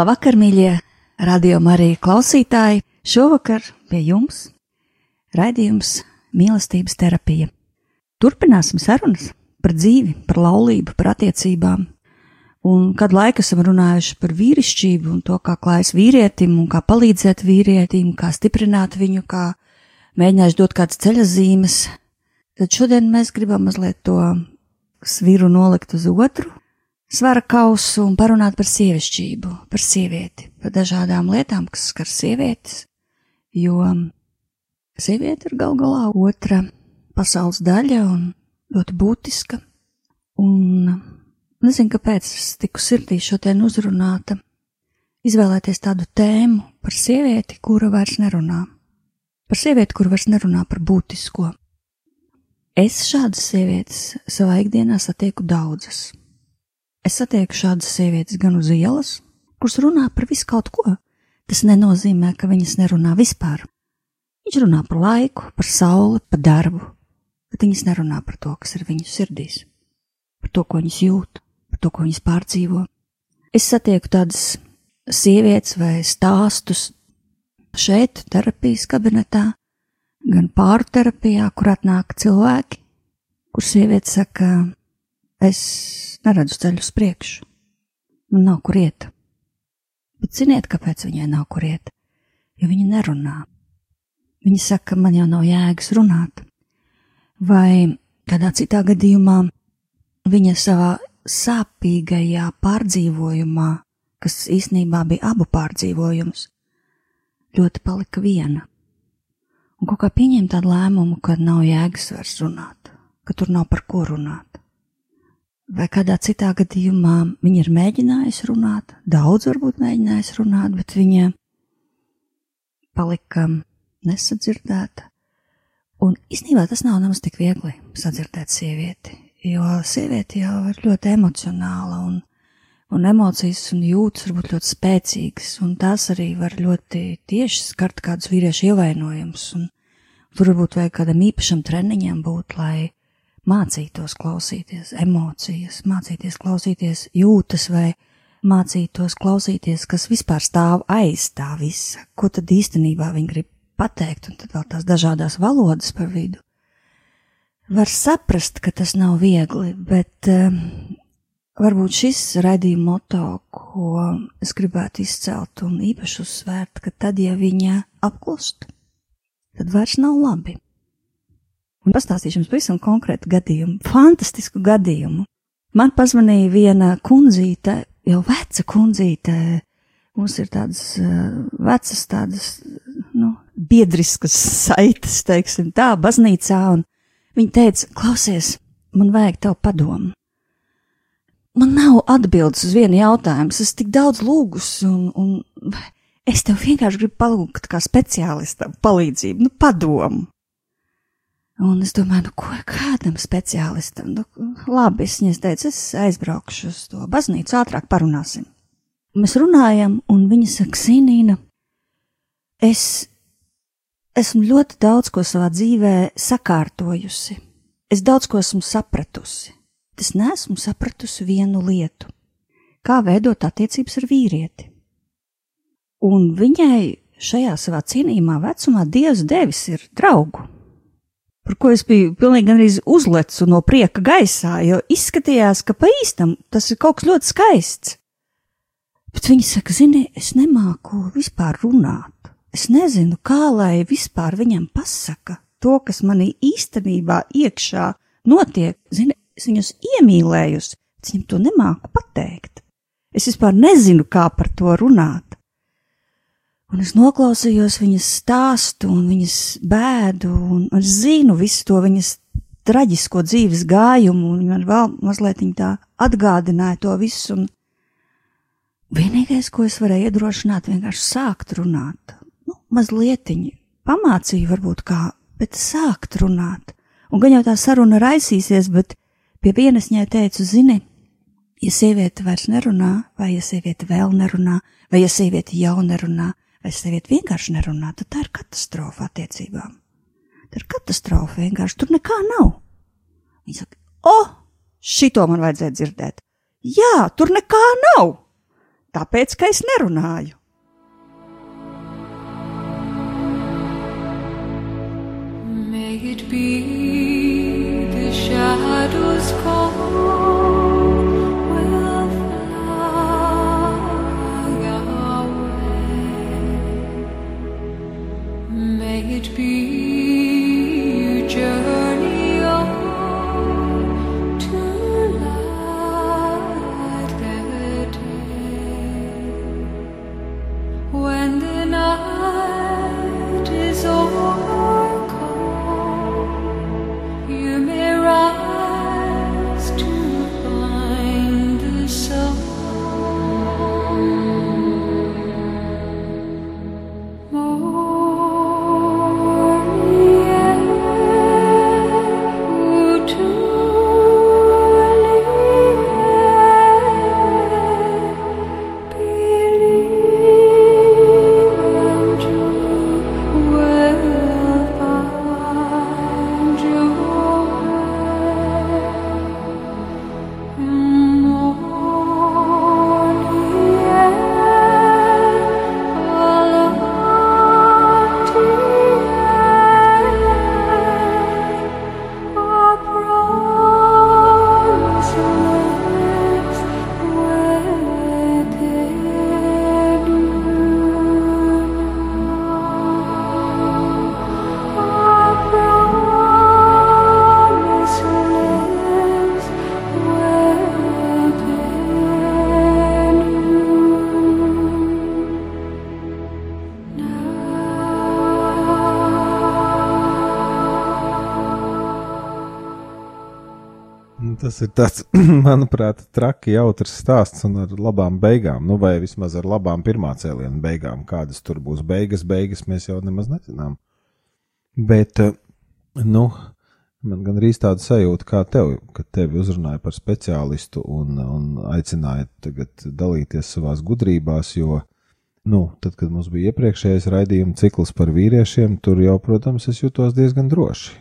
Labvakar, mīļie radio Marija klausītāji! Šovakar pie jums raidījums mīlestības terapija. Turpināsim sarunas par dzīvi, par laulību, par attiecībām. Un kad laiku esam runājuši par vīrišķību un to, kā klājas vīrietim un kā palīdzēt vīrietim, kā stiprināt viņu, kā mēģinājuši dot kādas ceļa zīmes, tad šodien mēs gribam mazliet to sviru nolikt uz otru svara kausu un parunāt par sievišķību, par sievieti, par dažādām lietām, kas skar sievietes, jo sieviete ir gal galā otra pasaules daļa un ļoti būtiska. Un nezinu, kāpēc es tiku sirdī šodien uzrunāta, izvēlēties tādu tēmu par sievieti, kura vairs nerunā. Par sievieti, kura vairs nerunā par būtisko. Es šādas sievietes savā ikdienā satieku daudzas Es satieku šādas sievietes gan uz ielas, kuras runā par visu kaut ko. Tas nenozīmē, ka viņas nerunā vispār. Viņš runā par laiku, par sauli, par darbu, bet viņas nerunā par to, kas ir viņu sirdīs, par to, ko viņas jūt, par to, ko viņas pārdzīvo. Es satieku tādas sievietes vai stāstus šeit, terapijas kabinetā, gan pāru terapijā, kur atnāk cilvēki, kur sieviete saka, es neredzu ceļu uz priekšu. Man nav kur iet. Bet ziniet, kāpēc viņai nav kur iet? Jo viņa nerunā. Viņa saka, man jau nav jēgas runāt. Vai kādā citā gadījumā viņa savā sāpīgajā pārdzīvojumā, kas īsnībā bija abu pārdzīvojums, ļoti palika viena. Un kaut kā pieņēma tādu lēmumu, ka nav jēgas vairs runāt, ka tur nav par ko runāt vai kādā citā gadījumā viņa ir mēģinājusi runāt, daudz varbūt mēģinājusi runāt, bet viņa palika nesadzirdēta. Un īstenībā tas nav nemaz tik viegli sadzirdēt sievieti, jo sieviete jau ir ļoti emocionāla un, un emocijas un jūtas varbūt ļoti spēcīgas, un tās arī var ļoti tieši skart kādus vīriešu ievainojumus, un tur varbūt vajag kādam īpašam treniņam būt, lai mācītos klausīties emocijas, mācīties klausīties jūtas vai mācītos klausīties, kas vispār stāv aiz tā visa, ko tad īstenībā viņi grib pateikt, un tad vēl tās dažādās valodas par vidu. Var saprast, ka tas nav viegli, bet um, varbūt šis raidījuma moto, ko es gribētu izcelt un īpaši uzsvērt, ka tad, ja viņa apklust, tad vairs nav labi. Un pastāstīšu jums pavisam konkrētu gadījumu, fantastisku gadījumu. Man pazvanīja viena kundzīte, jau veca kundzīte, mums ir tādas uh, vecas, tādas, nu, biedriskas saites, teiksim tā, baznīcā, un viņa teica, klausies, man vajag tev padomu. Man nav atbildes uz vienu jautājumu, es tik daudz lūgus, un, un es tev vienkārši gribu palūgt kā speciālistam palīdzību, nu, padomu. Un es domāju, nu, ko kādam speciālistam, nu, labi, es viņai teicu, es aizbraukšu uz to baznīcu, ātrāk parunāsim. Mēs runājam, un viņa saka, Sinīna, es esmu ļoti daudz ko savā dzīvē sakārtojusi, es daudz ko esmu sapratusi, es neesmu sapratusi vienu lietu - kā veidot attiecības ar vīrieti. Un viņai šajā savā cienījumā vecumā Dievs devis ir draugu par ko es biju pilnīgi gandrīz uzlecu no prieka gaisā, jo izskatījās, ka pa īstam tas ir kaut kas ļoti skaists. Bet viņi saka, zini, es nemāku vispār runāt. Es nezinu, kā lai vispār viņam pasaka to, kas manī īstenībā iekšā notiek. Zini, es viņus iemīlējusi, bet viņam to nemāku pateikt. Es vispār nezinu, kā par to runāt. Un es noklausījos viņas stāstu un viņas bēdu, un es zinu visu to viņas traģisko dzīves gājumu, un man vēl mazliet tā atgādināja to visu. Un vienīgais, ko es varēju iedrošināt, vienkārši sākt runāt. Nu, mazliet pamācīju, varbūt kā, bet sākt runāt. Un gan jau tā saruna raisīsies, bet pie vienas viņai teicu, zini, ja sieviete vairs nerunā, vai ja sieviete vēl nerunā, vai ja sieviete jau nerunā, vai sieviete vienkārši nerunā, tad tā ir katastrofa attiecībām. Tā ir katastrofa vienkārši, tur nekā nav. Viņa saka, o, oh, šito man vajadzēja dzirdēt. Jā, tur nekā nav, tāpēc, ka es nerunāju. May it be the shadows call. It be? Tas ir tāds, manuprāt, traki jautrs stāsts un ar labām beigām, nu vai vismaz ar labām pirmā cēliena beigām. Kādas tur būs beigas, beigas mēs jau nemaz nezinām. Bet, eh, nu, man gan arī tāda sajūta, kā tev, kad tevi uzrunāja par speciālistu un, un aicināja tagad dalīties savās gudrībās, jo, nu, tad, kad mums bija iepriekšējais raidījuma cikls par vīriešiem, tur jau, protams, es jutos diezgan droši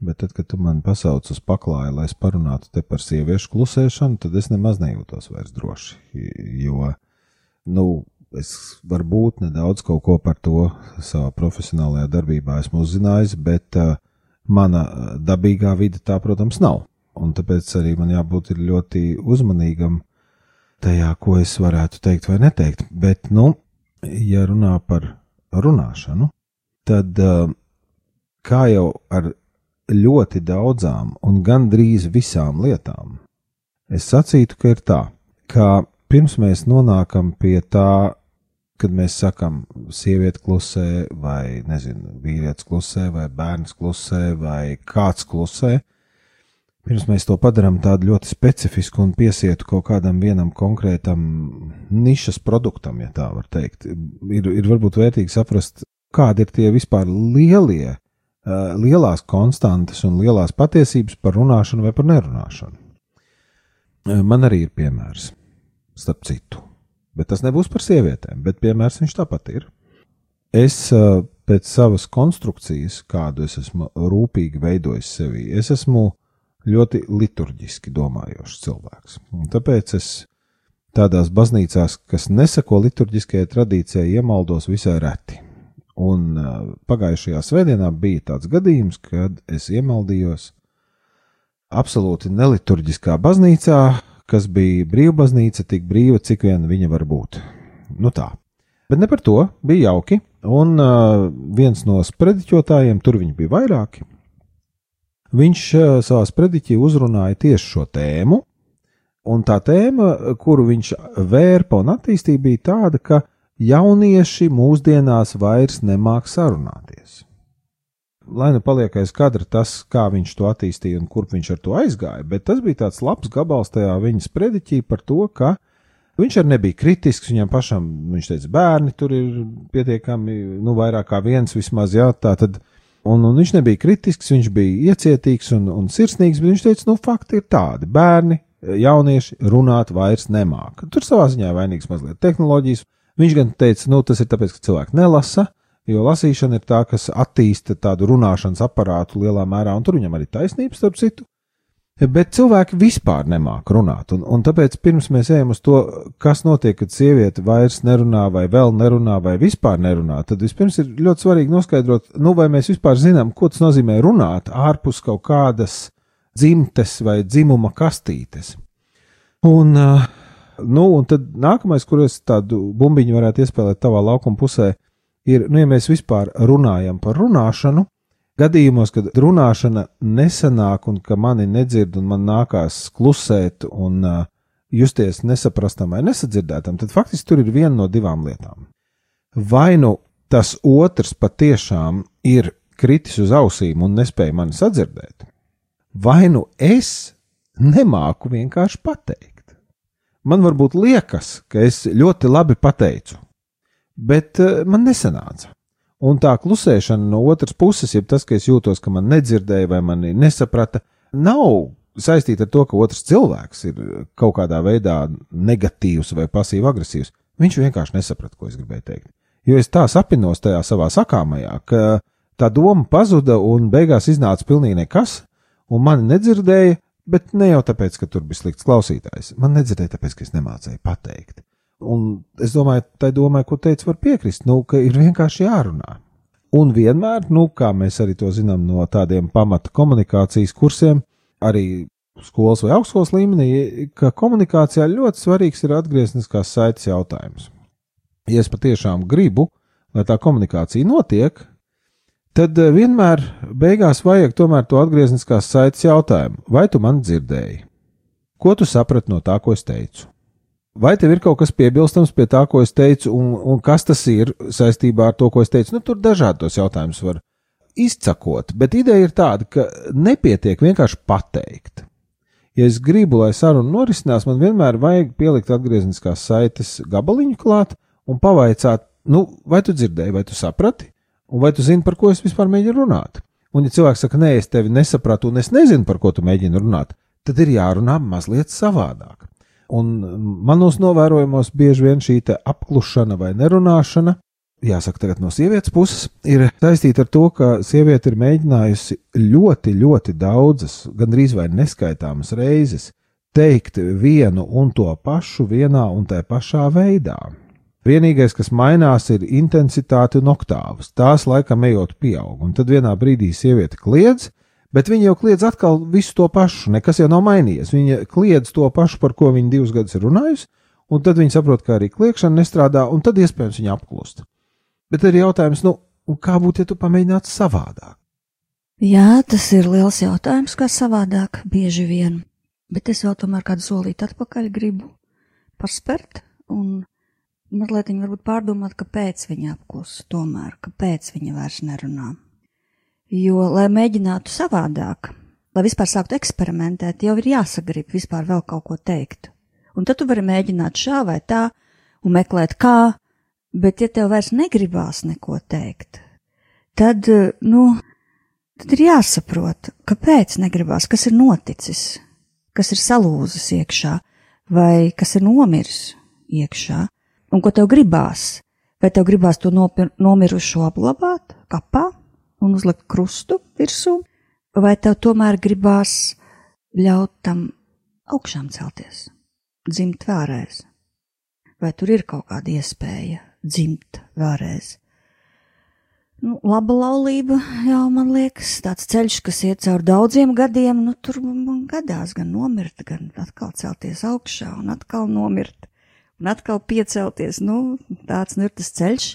Bet tad, kad tu man pasauc uz paklāju, lai es parunātu te par sieviešu klusēšanu, tad es nemaz nejūtos vairs droši. Jo, nu, es varbūt nedaudz kaut ko par to savā profesionālajā darbībā esmu uzzinājis, bet uh, mana dabīgā vide tā, protams, nav. Un tāpēc arī man jābūt ļoti uzmanīgam tajā, ko es varētu teikt vai neteikt. Bet, nu, ja runā par runāšanu, tad uh, kā jau ar ļoti daudzām un gandrīz visām lietām. Es sacītu, ka ir tā, ka pirms mēs nonākam pie tā, kad mēs sakam, sieviete klusē, vai nezinu, vīrietis klusē, vai bērns klusē, vai kāds klusē, pirms mēs to padarām tādu ļoti specifisku un piesietu kaut kādam vienam konkrētam nišas produktam, ja tā var teikt, ir, ir varbūt vērtīgi saprast, kādi ir tie vispār lielie lielās konstantas un lielās patiesības par runāšanu vai par nerunāšanu. Man arī ir piemērs, starp citu, bet tas nebūs par sievietēm, bet piemērs viņš tāpat ir. Es pēc savas konstrukcijas, kādu es esmu rūpīgi veidojis sevī, es esmu ļoti liturģiski domājošs cilvēks. Un tāpēc es tādās baznīcās, kas nesako liturģiskajai tradīcijai, iemaldos visai reti Un pagājušajā svētdienā bija tāds gadījums, kad es iemaldījos absolūti neliturģiskā baznīcā, kas bija brīvbaznīca, tik brīva, cik vien viņa var būt. Nu tā. Bet ne par to, bija jauki, un uh, viens no sprediķotājiem, tur viņi bija vairāki, viņš uh, savā sprediķī uzrunāja tieši šo tēmu, un tā tēma, kuru viņš vērpa un attīstīja, bija tāda, ka jaunieši mūsdienās vairs nemāk sarunāties. Lai nu paliek aiz kadra tas, kā viņš to attīstīja un kurp viņš ar to aizgāja, bet tas bija tāds labs gabals tajā viņa sprediķī par to, ka viņš arī nebija kritisks. Viņam pašam, viņš teica, bērni tur ir pietiekami, nu, vairāk kā viens vismaz, jā, tā tad. Un, un viņš nebija kritisks, viņš bija iecietīgs un, un sirsnīgs, bet viņš teica, nu, fakti ir tādi. Bērni, jaunieši runāt vairs nemāca. Tur savā ziņā vainīgs mazliet tehnoloģijas, Viņš gan teica, nu, tas ir tāpēc, ka cilvēki nelasa, jo lasīšana ir tā, kas attīsta tādu runāšanas aparātu lielā mērā, un tur viņam arī taisnība, starp citu. Bet cilvēki vispār nemāku runāt, un, un tāpēc pirms mēs ejam uz to, kas notiek, kad sieviete vairs nerunā, vai vēl nerunā, vai vispār nerunā, tad vispirms ir ļoti svarīgi noskaidrot, nu, vai mēs vispār zinām, ko tas nozīmē runāt ārpus kaut kādas dzimtes vai dzimuma kastītes. Un uh, Nu, un tad nākamais, kur es tādu bumbiņu varētu iespēlēt tavā laukuma pusē, ir, nu, ja mēs vispār runājam par runāšanu, gadījumos, kad runāšana nesanāk un ka mani nedzird un man nākās klusēt un uh, justies nesaprastam vai nesadzirdētam, tad faktiski tur ir viena no divām lietām. Vai nu tas otrs patiešām ir kritis uz ausīm un nespēja mani sadzirdēt, vai nu es nemāku vienkārši pateikt man varbūt liekas, ka es ļoti labi pateicu, bet uh, man nesanāca. Un tā klusēšana no otras puses, ja tas, ka es jūtos, ka man nedzirdēja vai mani nesaprata, nav saistīta ar to, ka otrs cilvēks ir kaut kādā veidā negatīvs vai pasīvi-agresīvs. Viņš vienkārši nesaprata, ko es gribēju teikt. Jo es tā sapinos tajā savā sakāmajā, ka tā doma pazuda un beigās iznāca pilnīgi nekas, un mani nedzirdēja, Bet ne jau tāpēc, ka tur bija slikts klausītājs. Man nedzirdēja, tāpēc, ka es nemācēju pateikt. Un es domāju, tai domai, ko teicu, var piekrist, nu, ka ir vienkārši jārunā. Un vienmēr, nu, kā mēs arī to zinām no tādiem pamata komunikācijas kursiem, arī skolas vai augstskolas līmenī, ka komunikācijā ļoti svarīgs ir atgriezniskās saites jautājums. Ja es patiešām gribu, lai tā komunikācija notiek, tad eh, vienmēr beigās vajag tomēr to atgriezniskās saites jautājumu, vai tu man dzirdēji? Ko tu saprati no tā, ko es teicu? Vai tev ir kaut kas piebilstams pie tā, ko es teicu, un, un kas tas ir saistībā ar to, ko es teicu? Nu, tur dažādi tos jautājumus var izcakot, bet ideja ir tāda, ka nepietiek vienkārši pateikt. Ja es gribu, lai saruna norisinās, man vienmēr vajag pielikt atgriezniskās saites gabaliņu klāt un pavaicāt, nu, vai tu dzirdēji, vai tu saprati, Un vai tu zini, par ko es vispār mēģinu runāt? Un, ja cilvēks saka, nē, es tevi nesapratu, un es nezinu, par ko tu mēģini runāt, tad ir jārunā mazliet savādāk. Un manos novērojumos bieži vien šī apklušana vai nerunāšana, jāsaka, tagad no sievietes puses, ir saistīta ar to, ka sieviete ir mēģinājusi ļoti, ļoti daudzas, gandrīz vai neskaitāmas reizes teikt vienu un to pašu vienā un tajā pašā veidā. Vienīgais, kas mainās, ir intensitāte un oktāvas. Tās laikam ejot pieaug, un tad vienā brīdī sieviete kliedz, bet viņa jau kliedz atkal visu to pašu, nekas jau nav mainījies. Viņa kliedz to pašu, par ko viņa divus gadus ir runājusi, un tad viņa saprot, ka arī kliēkšana nestrādā, un tad iespējams viņa apklust. Bet ir jautājums, nu, kā būtu, ja tu pamēģinātu savādāk? Jā, tas ir liels jautājums, kā savādāk, bieži vien. Bet es vēl tomēr kādu solīti atpakaļ gribu paspērt un mazliet viņa varbūt pārdomāt, kāpēc viņa apklusa, tomēr, kāpēc viņa vairs nerunā. Jo, lai mēģinātu savādāk, lai vispār sāktu eksperimentēt, jau ir jāsagrib vispār vēl kaut ko teikt. Un tad tu vari mēģināt šā vai tā, un meklēt kā, bet ja tev vairs negribās neko teikt, tad, nu, tad ir jāsaprot, kāpēc negribās, kas ir noticis, kas ir salūzis iekšā, vai kas ir nomiris iekšā un ko tev gribās. Vai tev gribās to nomirušo apglabāt kapā un uzlikt krustu virsū, vai tev tomēr gribās ļaut tam augšām celties, dzimt vēlreiz? Vai tur ir kaut kāda iespēja dzimt vēlreiz? Nu, laba laulība jau man liekas, tāds ceļš, kas iet cauri daudziem gadiem, nu tur man gadās gan nomirt, gan atkal celties augšā un atkal nomirt un atkal piecelties. Nu, tāds nu ir tas ceļš.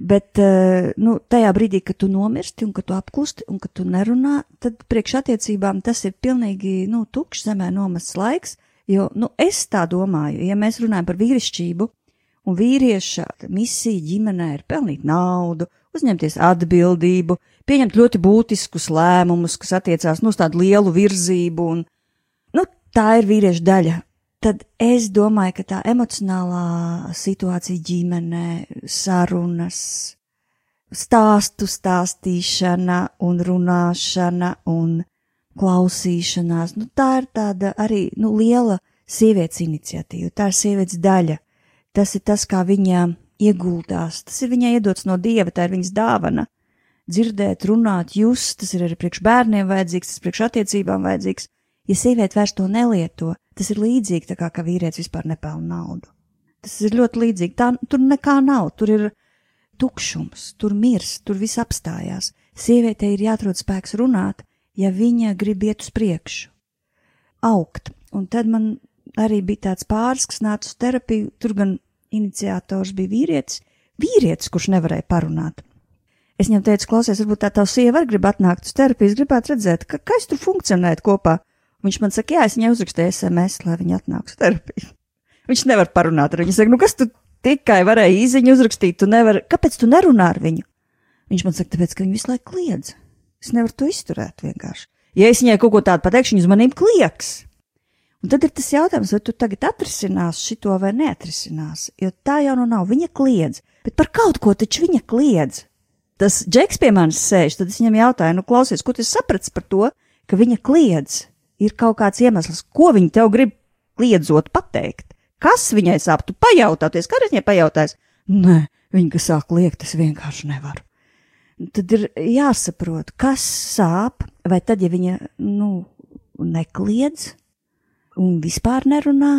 Bet eh, nu, tajā brīdī, kad tu nomirsti un kad tu apklusti un kad tu nerunā, tad priekšattiecībām tas ir pilnīgi nu, tukšs zemē nomests laiks. Jo nu, es tā domāju, ja mēs runājam par vīrišķību, un vīrieša misija ģimenē ir pelnīt naudu, uzņemties atbildību, pieņemt ļoti būtiskus lēmumus, kas attiecās nu, uz tādu lielu virzību, un nu, tā ir vīrieša daļa tad es domāju, ka tā emocionālā situācija ģimenē, sarunas, stāstu stāstīšana un runāšana un klausīšanās, nu tā ir tāda arī, nu, liela sievietes iniciatīva, tā ir sievietes daļa. Tas ir tas, kā viņa ieguldās, tas ir viņai iedots no dieva, tā ir viņas dāvana. Dzirdēt, runāt, just, tas ir arī priekš bērniem vajadzīgs, tas priekš attiecībām vajadzīgs. Ja sieviete vairs to nelieto, Tas ir līdzīgi tā kā, ka vīrietis vispār nepelna naudu. Tas ir ļoti līdzīgi. Tā, tur nekā nav, tur ir tukšums, tur mirs, tur viss apstājās. Sievietei ir jāatrod spēks runāt, ja viņa grib iet uz priekšu, augt. Un tad man arī bija tāds pāris, kas nāca uz terapiju, tur gan iniciators bija vīrietis, vīrietis, kurš nevarēja parunāt. Es viņam teicu, klausies, varbūt tā tā sieva arī grib atnākt uz terapiju, gribētu redzēt, ka, kā es tur funkcionētu kopā. Viņš man saka, jā, es viņai uzrakstīju SMS, lai viņa atnāks terapiju. Viņš nevar parunāt ar viņu. Viņš saka, nu kas tu tikai varēji īziņu uzrakstīt, tu nevari, kāpēc tu nerunā ar viņu? Viņš man saka, tāpēc, ka viņa visu laiku kliedz. Es nevaru to izturēt vienkārši. Ja es viņai kaut ko tādu pateikšu, viņa uz maniem klieks. Un tad ir tas jautājums, vai tu tagad atrisinās šito vai neatrisinās, jo tā jau nu nav. Viņa kliedz, bet par kaut ko taču viņa kliedz. Tas džeks pie manis sēž, tad es viņam jautāju, nu klausies, ko tu saprati par to, ka viņa kliedz? Ir kaut kāds iemesls, ko viņa tev grib liedzot pateikt. Kas viņai sāp? Tu pajautāties, kā viņai pajautās? Nē, viņa, kas sāk liekt, es vienkārši nevaru. Tad ir jāsaprot, kas sāp, vai tad, ja viņa, nu, nekliedz un vispār nerunā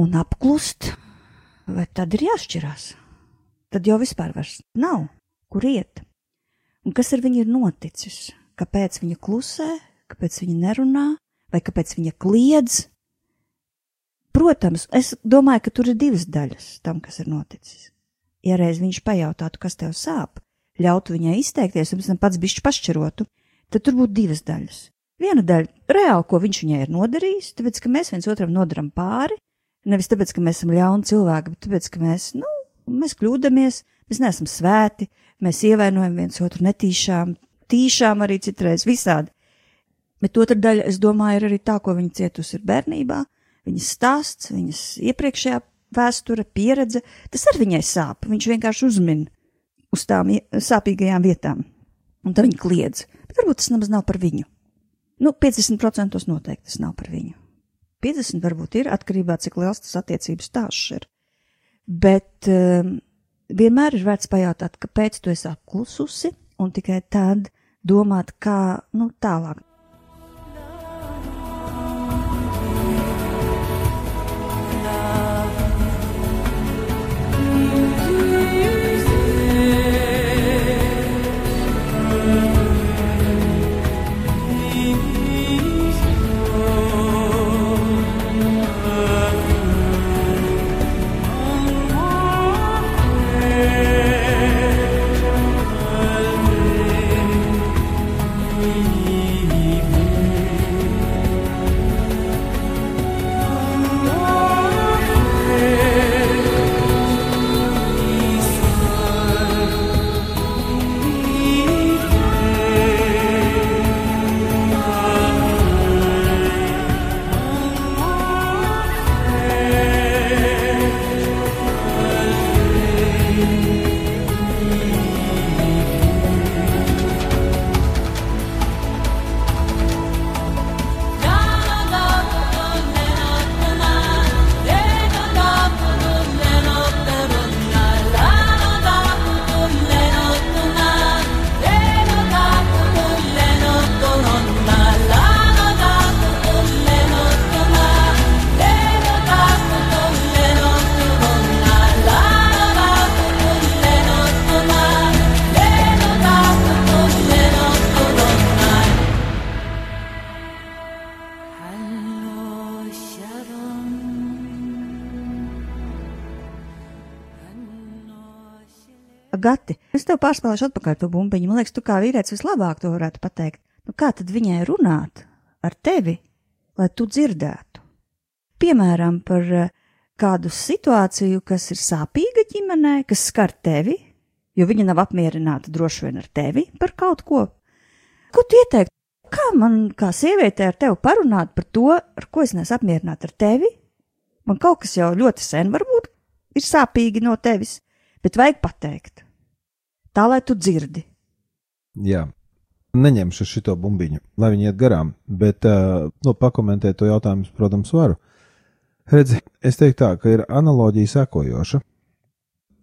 un apklust, vai tad ir jāšķirās. Tad jau vispār vairs nav, kur iet. Un kas ar viņu ir noticis? Kāpēc viņa klusē, kāpēc viņa nerunā, vai kāpēc viņa kliedz. Protams, es domāju, ka tur ir divas daļas tam, kas ir noticis. Ja reiz viņš pajautātu, kas tev sāp, ļautu viņai izteikties, un pēc tam pats bišķi pašķirotu, tad tur būtu divas daļas. Viena daļa reāli, ko viņš viņai ir nodarījis, tāpēc, ka mēs viens otram nodaram pāri, nevis tāpēc, ka mēs esam ļauni cilvēki, bet tāpēc, ka mēs, nu, mēs kļūdāmies, mēs neesam svēti, mēs ievainojam viens otru netīšām, tīšām arī citreiz visādi. Bet otra daļa, es domāju, ir arī tā, ko viņa cietusi ir bērnībā, viņas stāsts, viņas iepriekšējā vēsture, pieredze, tas ar viņai sāp. Viņš vienkārši uzmin uz tām sāpīgajām vietām, un tad viņa kliedz. Bet varbūt tas nemaz nav par viņu. Nu, 50% noteikti tas nav par viņu. 50% varbūt ir atkarībā no cik liels tas attiecības stāsts ir. Bet um, vienmēr ir vērts pajautāt, kāpēc tu esi apklususi, un tikai tad domāt, kā nu, tālāk Gati, es tev pārspēlēšu atpakaļ to bumbiņu. Man liekas, tu kā vīrietis vislabāk to varētu pateikt. Nu, kā tad viņai runāt ar tevi, lai tu dzirdētu? Piemēram, par eh, kādu situāciju, kas ir sāpīga ģimenē, kas skar tevi, jo viņa nav apmierināta droši vien ar tevi par kaut ko. Ko tu ieteiktu? Kā man, kā sievietei, ar tevi parunāt par to, ar ko es neesmu apmierināta ar tevi? Man kaut kas jau ļoti sen varbūt ir sāpīgi no tevis, bet vajag pateikt. Tā, lai tu dzirdi. Jā, neņemšu šo bumbiņu, lai viņi iet garām, bet uh, no, pakomentēt to jautājumu, protams, varu. Redzi, es teiktu tā, ka ir analoģija sekojoša.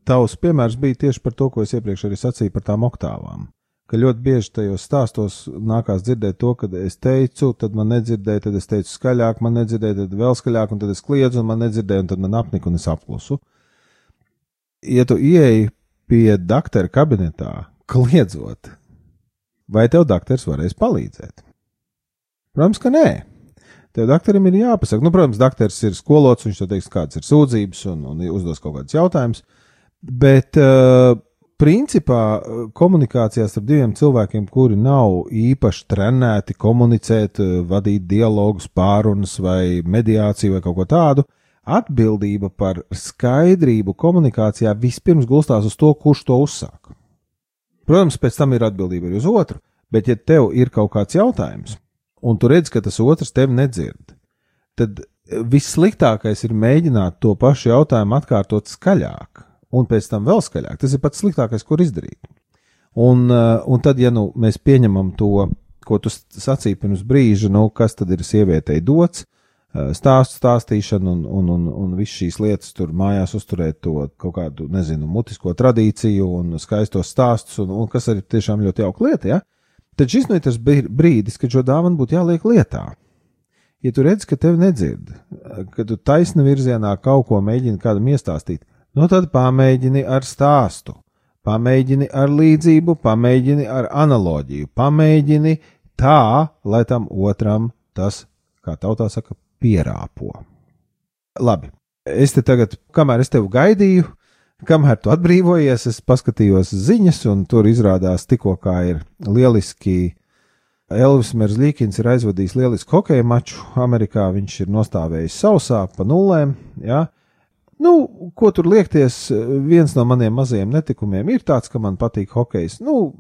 Tavs piemērs bija tieši par to, ko es iepriekš arī sacīju par tām oktāvām ka ļoti bieži tajos stāstos nākās dzirdēt to, ka es teicu, tad man nedzirdēja, tad es teicu skaļāk, man nedzirdēja, tad vēl skaļāk, un tad es kliedzu, un man nedzirdēja, un tad man apnika, un es apklusu. Ja tu ieeji pie doktora kabinetā, kliedzot, vai tev doktors varēs palīdzēt? Protams, ka nē. Tev doktoram ir jāpasaka, nu, protams, doktors ir skolots, viņš tev teiks, kādas ir sūdzības un, un uzdos kaut kādus jautājumus, bet uh, principā eh, komunikācijā starp diviem cilvēkiem, kuri nav īpaši trenēti komunicēt, eh, vadīt dialogus, pārunas vai mediāciju vai kaut ko tādu, atbildība par skaidrību komunikācijā vispirms gulstās uz to, kurš to uzsāk. Protams, pēc tam ir atbildība arī uz otru, bet ja tev ir kaut kāds jautājums, un tu redz, ka tas otrs tevi nedzird, tad vissliktākais ir mēģināt to pašu jautājumu atkārtot skaļāk un pēc tam vēl skaļāk. Tas ir pats sliktākais, ko izdarīt. Un, uh, un tad, ja nu, mēs pieņemam to, ko tu sacīji pirms brīža, nu, kas tad ir sievietei dots, stāstu stāstīšana un, un, un, un viss šīs lietas tur mājās uzturēt to kaut kādu, nezinu, mutisko tradīciju un skaistos stāstus, un, un kas arī tiešām ļoti jauka lieta, ja? Tad šis nu ir tas brīdis, kad šo dāvanu būtu jāliek lietā. Ja tu redz, ka tevi nedzird, ka tu taisna virzienā kaut ko mēģini kādam iestāstīt, Nu tad pamēģini ar stāstu, pamēģini ar līdzību, pamēģini ar analoģiju, pamēģini tā, lai tam otram tas, kā tautā saka, pierāpo. Labi, es te tagad, kamēr es tevi gaidīju, kamēr tu atbrīvojies, es paskatījos ziņas, un tur izrādās tikko kā ir lieliski. Elvis Merzlīkins ir aizvadījis lielisku hokeja maču Amerikā. Viņš ir nostājis sausā pa nulēm. Ja? Nu, ko tur liekties, viens no maniem mazajiem netikumiem ir tāds, ka man patīk hokejs. Nu,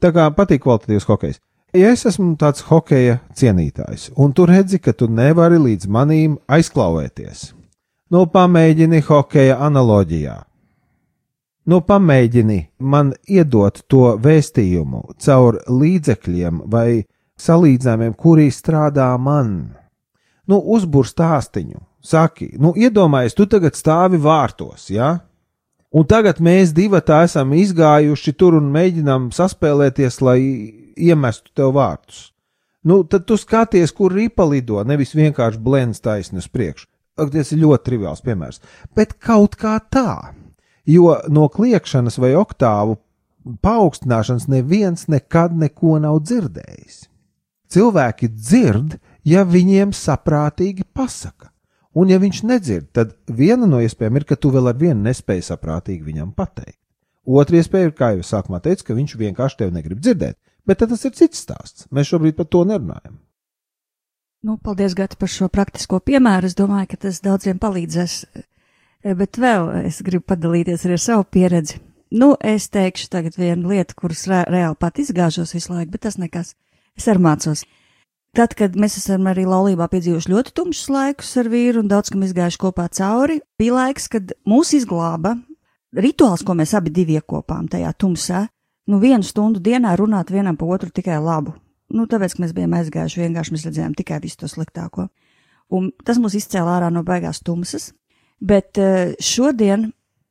tā kā patīk kvalitatīvs hokejs. Ja es esmu tāds hokeja cienītājs, un tu redzi, ka tu nevari līdz manīm aizklauvēties, nu, pamēģini hokeja analoģijā. Nu, pamēģini man iedot to vēstījumu caur līdzekļiem vai salīdzinājumiem, kuri strādā man. Nu, uzbūr stāstiņu, Saki, nu, iedomājies, tu tagad stāvi vārtos, ja? Un tagad mēs divi tā esam izgājuši tur un mēģinām saspēlēties, lai iemestu tev vārtus. Nu, tad tu skaties, kur ripa lido, nevis vienkārši blends taisni uz priekšu. Tas ir ļoti triviāls piemērs. Bet kaut kā tā, jo no kliekšanas vai oktāvu paaugstināšanas neviens nekad neko nav dzirdējis. Cilvēki dzird, ja viņiem saprātīgi pasaka. Un, ja viņš nedzird, tad viena no iespējām ir, ka tu vēl ar vienu nespēji saprātīgi viņam pateikt. Otra iespēja ir, kā jau sākumā teicu, ka viņš vienkārši tevi negrib dzirdēt, bet tas ir cits stāsts. Mēs šobrīd par to nerunājam. Nu, paldies, Gati, par šo praktisko piemēru. Es domāju, ka tas daudziem palīdzēs. Bet vēl es gribu padalīties ar savu pieredzi. Nu, es teikšu tagad vienu lietu, kuras re reāli pat izgāžos visu laiku, bet tas nekas. Es arī mācos. Tad, kad mēs esam arī laulībā piedzīvojuši ļoti tumšus laikus ar vīru un daudz kam izgājuši kopā cauri, bija laiks, kad mūs izglāba rituāls, ko mēs abi divi iekopām tajā tumsā. Nu, vienu stundu dienā runāt vienam pa otru tikai labu. Nu, tāpēc, ka mēs bijām aizgājuši, vienkārši mēs redzējām tikai visu to sliktāko. Un tas mūs izcēlā ārā no baigās tumsas. Bet eh, šodien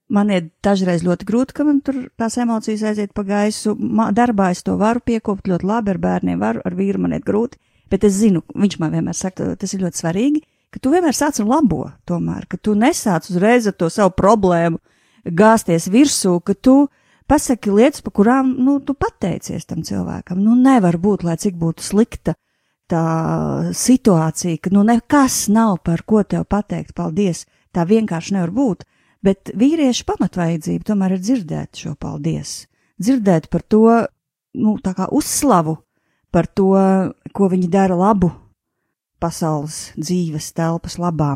man ir dažreiz ļoti grūti, ka man tur tās emocijas aiziet pa gaisu. Darbā es to varu piekopt ļoti labi, ar bērniem varu, ar vīru man ir grūti. Bet es zinu, viņš man vienmēr saka, tas ir ļoti svarīgi, ka tu vienmēr sāc ar labo, tomēr, ka tu nesāc uzreiz ar to savu problēmu gāzties virsū, ka tu pasaki lietas, pa kurām, nu, tu pateicies tam cilvēkam. Nu, nevar būt, lai cik būtu slikta tā situācija, ka, nu, nekas nav par ko tev pateikt, paldies, tā vienkārši nevar būt. Bet vīriešu pamatvajadzība tomēr ir dzirdēt šo paldies, dzirdēt par to, nu, tā kā uzslavu, par to, ko viņi dara labu pasaules dzīves telpas labā.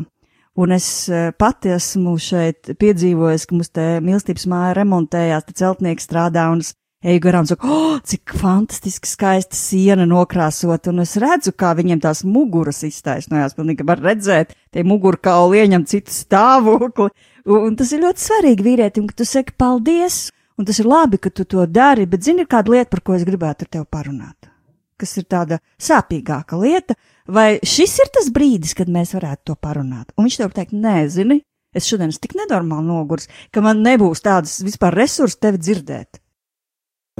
Un es eh, pati esmu šeit piedzīvojis, ka mums te mīlestības māja remontējās, te celtnieki strādā un es eju garām saku, oh, cik fantastiski skaista siena nokrāsot, un es redzu, kā viņiem tās muguras iztaisnojās, pilnīgi var redzēt, tie mugurkauli ieņem citu stāvokli, un tas ir ļoti svarīgi vīrietim, ka tu saki paldies, un tas ir labi, ka tu to dari, bet zini, ir kāda lieta, par ko es gribētu ar tevi parunāt, kas ir tāda sāpīgāka lieta, vai šis ir tas brīdis, kad mēs varētu to parunāt, un viņš tev teikt, nē, zini, es šodien esmu tik nenormāli nogurs, ka man nebūs tādas vispār resursi tevi dzirdēt.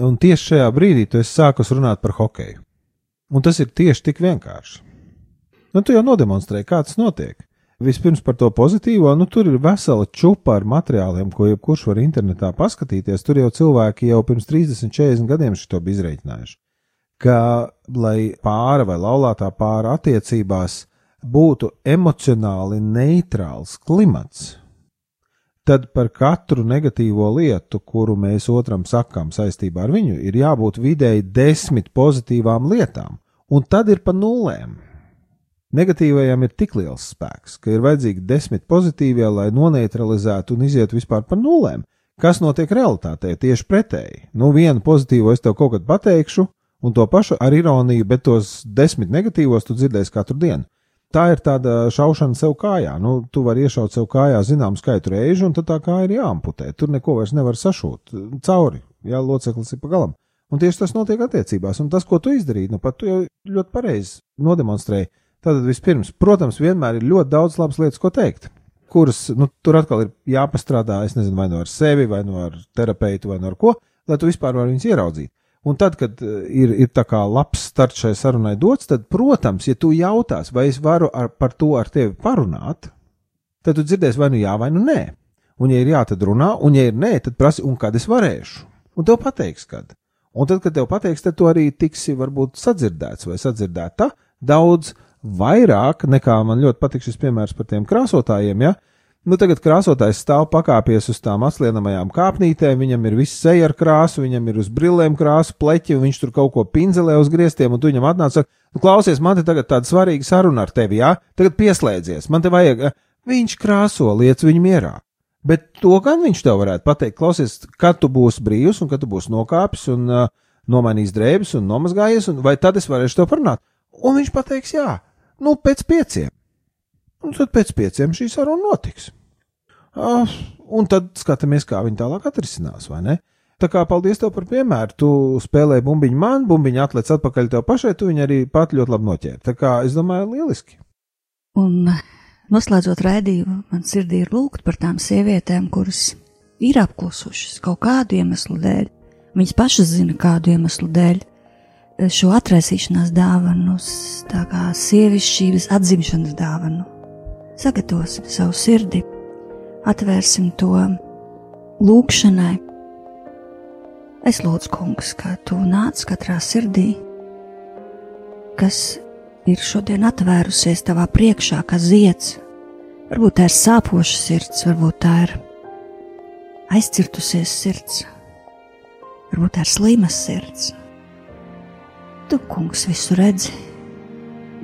Un tieši šajā brīdī tu esi sākus runāt par hokeju. Un tas ir tieši tik vienkārši. Nu, tu jau nodemonstrēji, kā tas notiek. Vispirms par to pozitīvo, nu tur ir vesela čupa ar materiāliem, ko jebkurš var internetā paskatīties. Tur jau cilvēki jau pirms 30, 40 gadiem šo bija izreikinājuši. Ka, lai pāra vai laulātā pāra attiecībās būtu emocionāli neitrāls klimats, tad par katru negatīvo lietu, kuru mēs otram sakām saistībā ar viņu, ir jābūt vidēji desmit pozitīvām lietām, un tad ir pa nulēm. Negatīvajam ir tik liels spēks, ka ir vajadzīgi desmit pozitīvie, lai noneutralizētu un izietu vispār pa nulēm. Kas notiek realitātē? Tieši pretēji. Nu, vienu pozitīvo es tev kaut kad pateikšu, un to pašu ar ironiju, bet tos desmit negatīvos tu dzirdēsi katru dienu tā ir tāda šaušana sev kājā. Nu, tu vari iešaut sev kājā zināmu skaitu reižu, un tad tā kā ir jāamputē. Tur neko vairs nevar sašūt cauri, ja loceklis ir pagalam. Un tieši tas notiek attiecībās, un tas, ko tu izdarīji, nu pat tu jau ļoti pareizi nodemonstrēji. Tātad vispirms, protams, vienmēr ir ļoti daudz labas lietas, ko teikt, kuras, nu, tur atkal ir jāpastrādā, es nezinu, vai no nu ar sevi, vai no nu ar terapeitu, vai no nu ar ko, lai tu vispār vari viņus ieraudzīt. Un tad, kad eh, ir, ir tā kā labs starts šai sarunai dots, tad, protams, ja tu jautās, vai es varu ar, par to ar tevi parunāt, tad tu dzirdēsi vai nu jā, vai nu nē. Un, ja ir jā, tad runā, un, ja ir nē, tad prasi, un kad es varēšu. Un tev pateiks, kad. Un tad, kad tev pateiks, tad tu arī tiksi varbūt sadzirdēts vai sadzirdēta daudz vairāk nekā man ļoti patīk šis piemērs par tiem krāsotājiem, ja, Nu, tagad krāsotājs stāv pakāpies uz tām atlienamajām kāpnītēm, viņam ir viss seja ar krāsu, viņam ir uz brillēm krāsu pleķi, un viņš tur kaut ko pinzelē uz griestiem, un tu viņam atnāc, saka, nu, klausies, man te tagad tāda svarīga saruna ar tevi, jā, tagad pieslēdzies, man te vajag, viņš krāso, liec viņu mierā. Bet to gan viņš tev varētu pateikt, klausies, kad tu būsi brīvs un kad tu būsi nokāpis un uh, nomainījis drēbes un nomazgājies, un vai tad es varēšu tev parunāt? Un viņš pateiks, jā, nu, pēc pieciem un tad pēc pieciem šī saruna notiks. Uh, un tad skatāmies, kā viņi tālāk atrisinās, vai ne? Tā kā paldies tev par piemēru. Tu spēlēji bumbiņu man, bumbiņu atlec atpakaļ tev pašai, tu viņu arī pat ļoti labi noķēri. Tā kā es domāju, lieliski. Un noslēdzot raidījumu, man sirdī ir lūgt par tām sievietēm, kuras ir apklusušas kaut kādu iemeslu dēļ. Viņas pašas zina, kādu iemeslu dēļ šo atraisīšanās dāvanu, tā kā sievišķības atzimšanas dāvanu sagatavosim savu sirdi, atvērsim to lūgšanai. Es lūdzu, kungs, ka tu nāc katrā sirdī, kas ir šodien atvērusies tavā priekšā, kā zieds. Varbūt tā ir sāpoša sirds, varbūt tā ir aizcirtusies sirds, varbūt tā ir slimas sirds. Tu, kungs, visu redzi,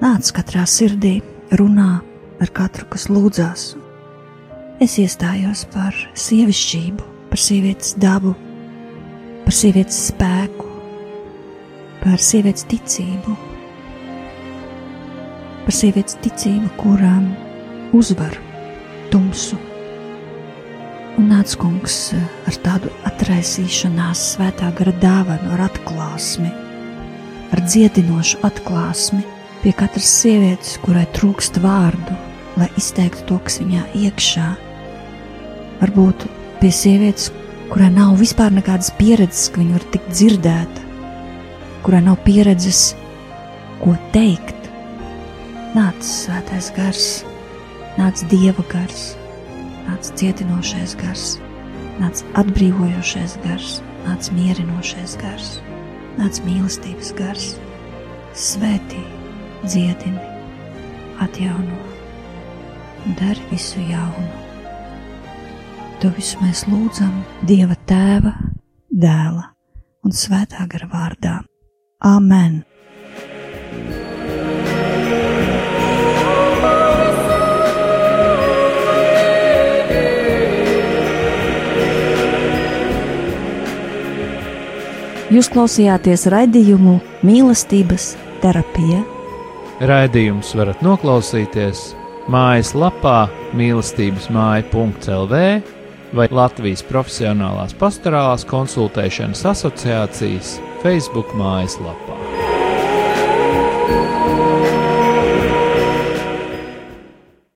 nāc katrā sirdī, runā ar katru, kas lūdzās. Es iestājos par sievišķību, par sievietes dabu, par sievietes spēku, par sievietes ticību, par sievietes ticību, kurām uzvar tumsu. Un nāc kungs ar tādu atraisīšanās, svētā gara dāvanu, ar atklāsmi, ar dziedinošu atklāsmi pie katras sievietes, kurai trūkst vārdu, lai izteiktu to, kas viņā iekšā. Varbūt pie sievietes, kurai nav vispār nekādas pieredzes, ka viņa var tikt dzirdēta, kurai nav pieredzes, ko teikt. Nāc svētais gars, nāc dieva gars, nāc cietinošais gars, nāc atbrīvojošais gars, nāc mierinošais gars, nāc mīlestības gars, svētī, dziedini, atjauno dari visu jaunu. To visu mēs lūdzam Dieva Tēva, Dēla un Svētā gara vārdā. Āmen! Jūs klausījāties raidījumu mīlestības terapija. Raidījums varat noklausīties mājaslapā mīlestības māja.lv vai Latvijas Profesionālās pastorālās konsultēšanas asociācijas Facebook mājaslapā.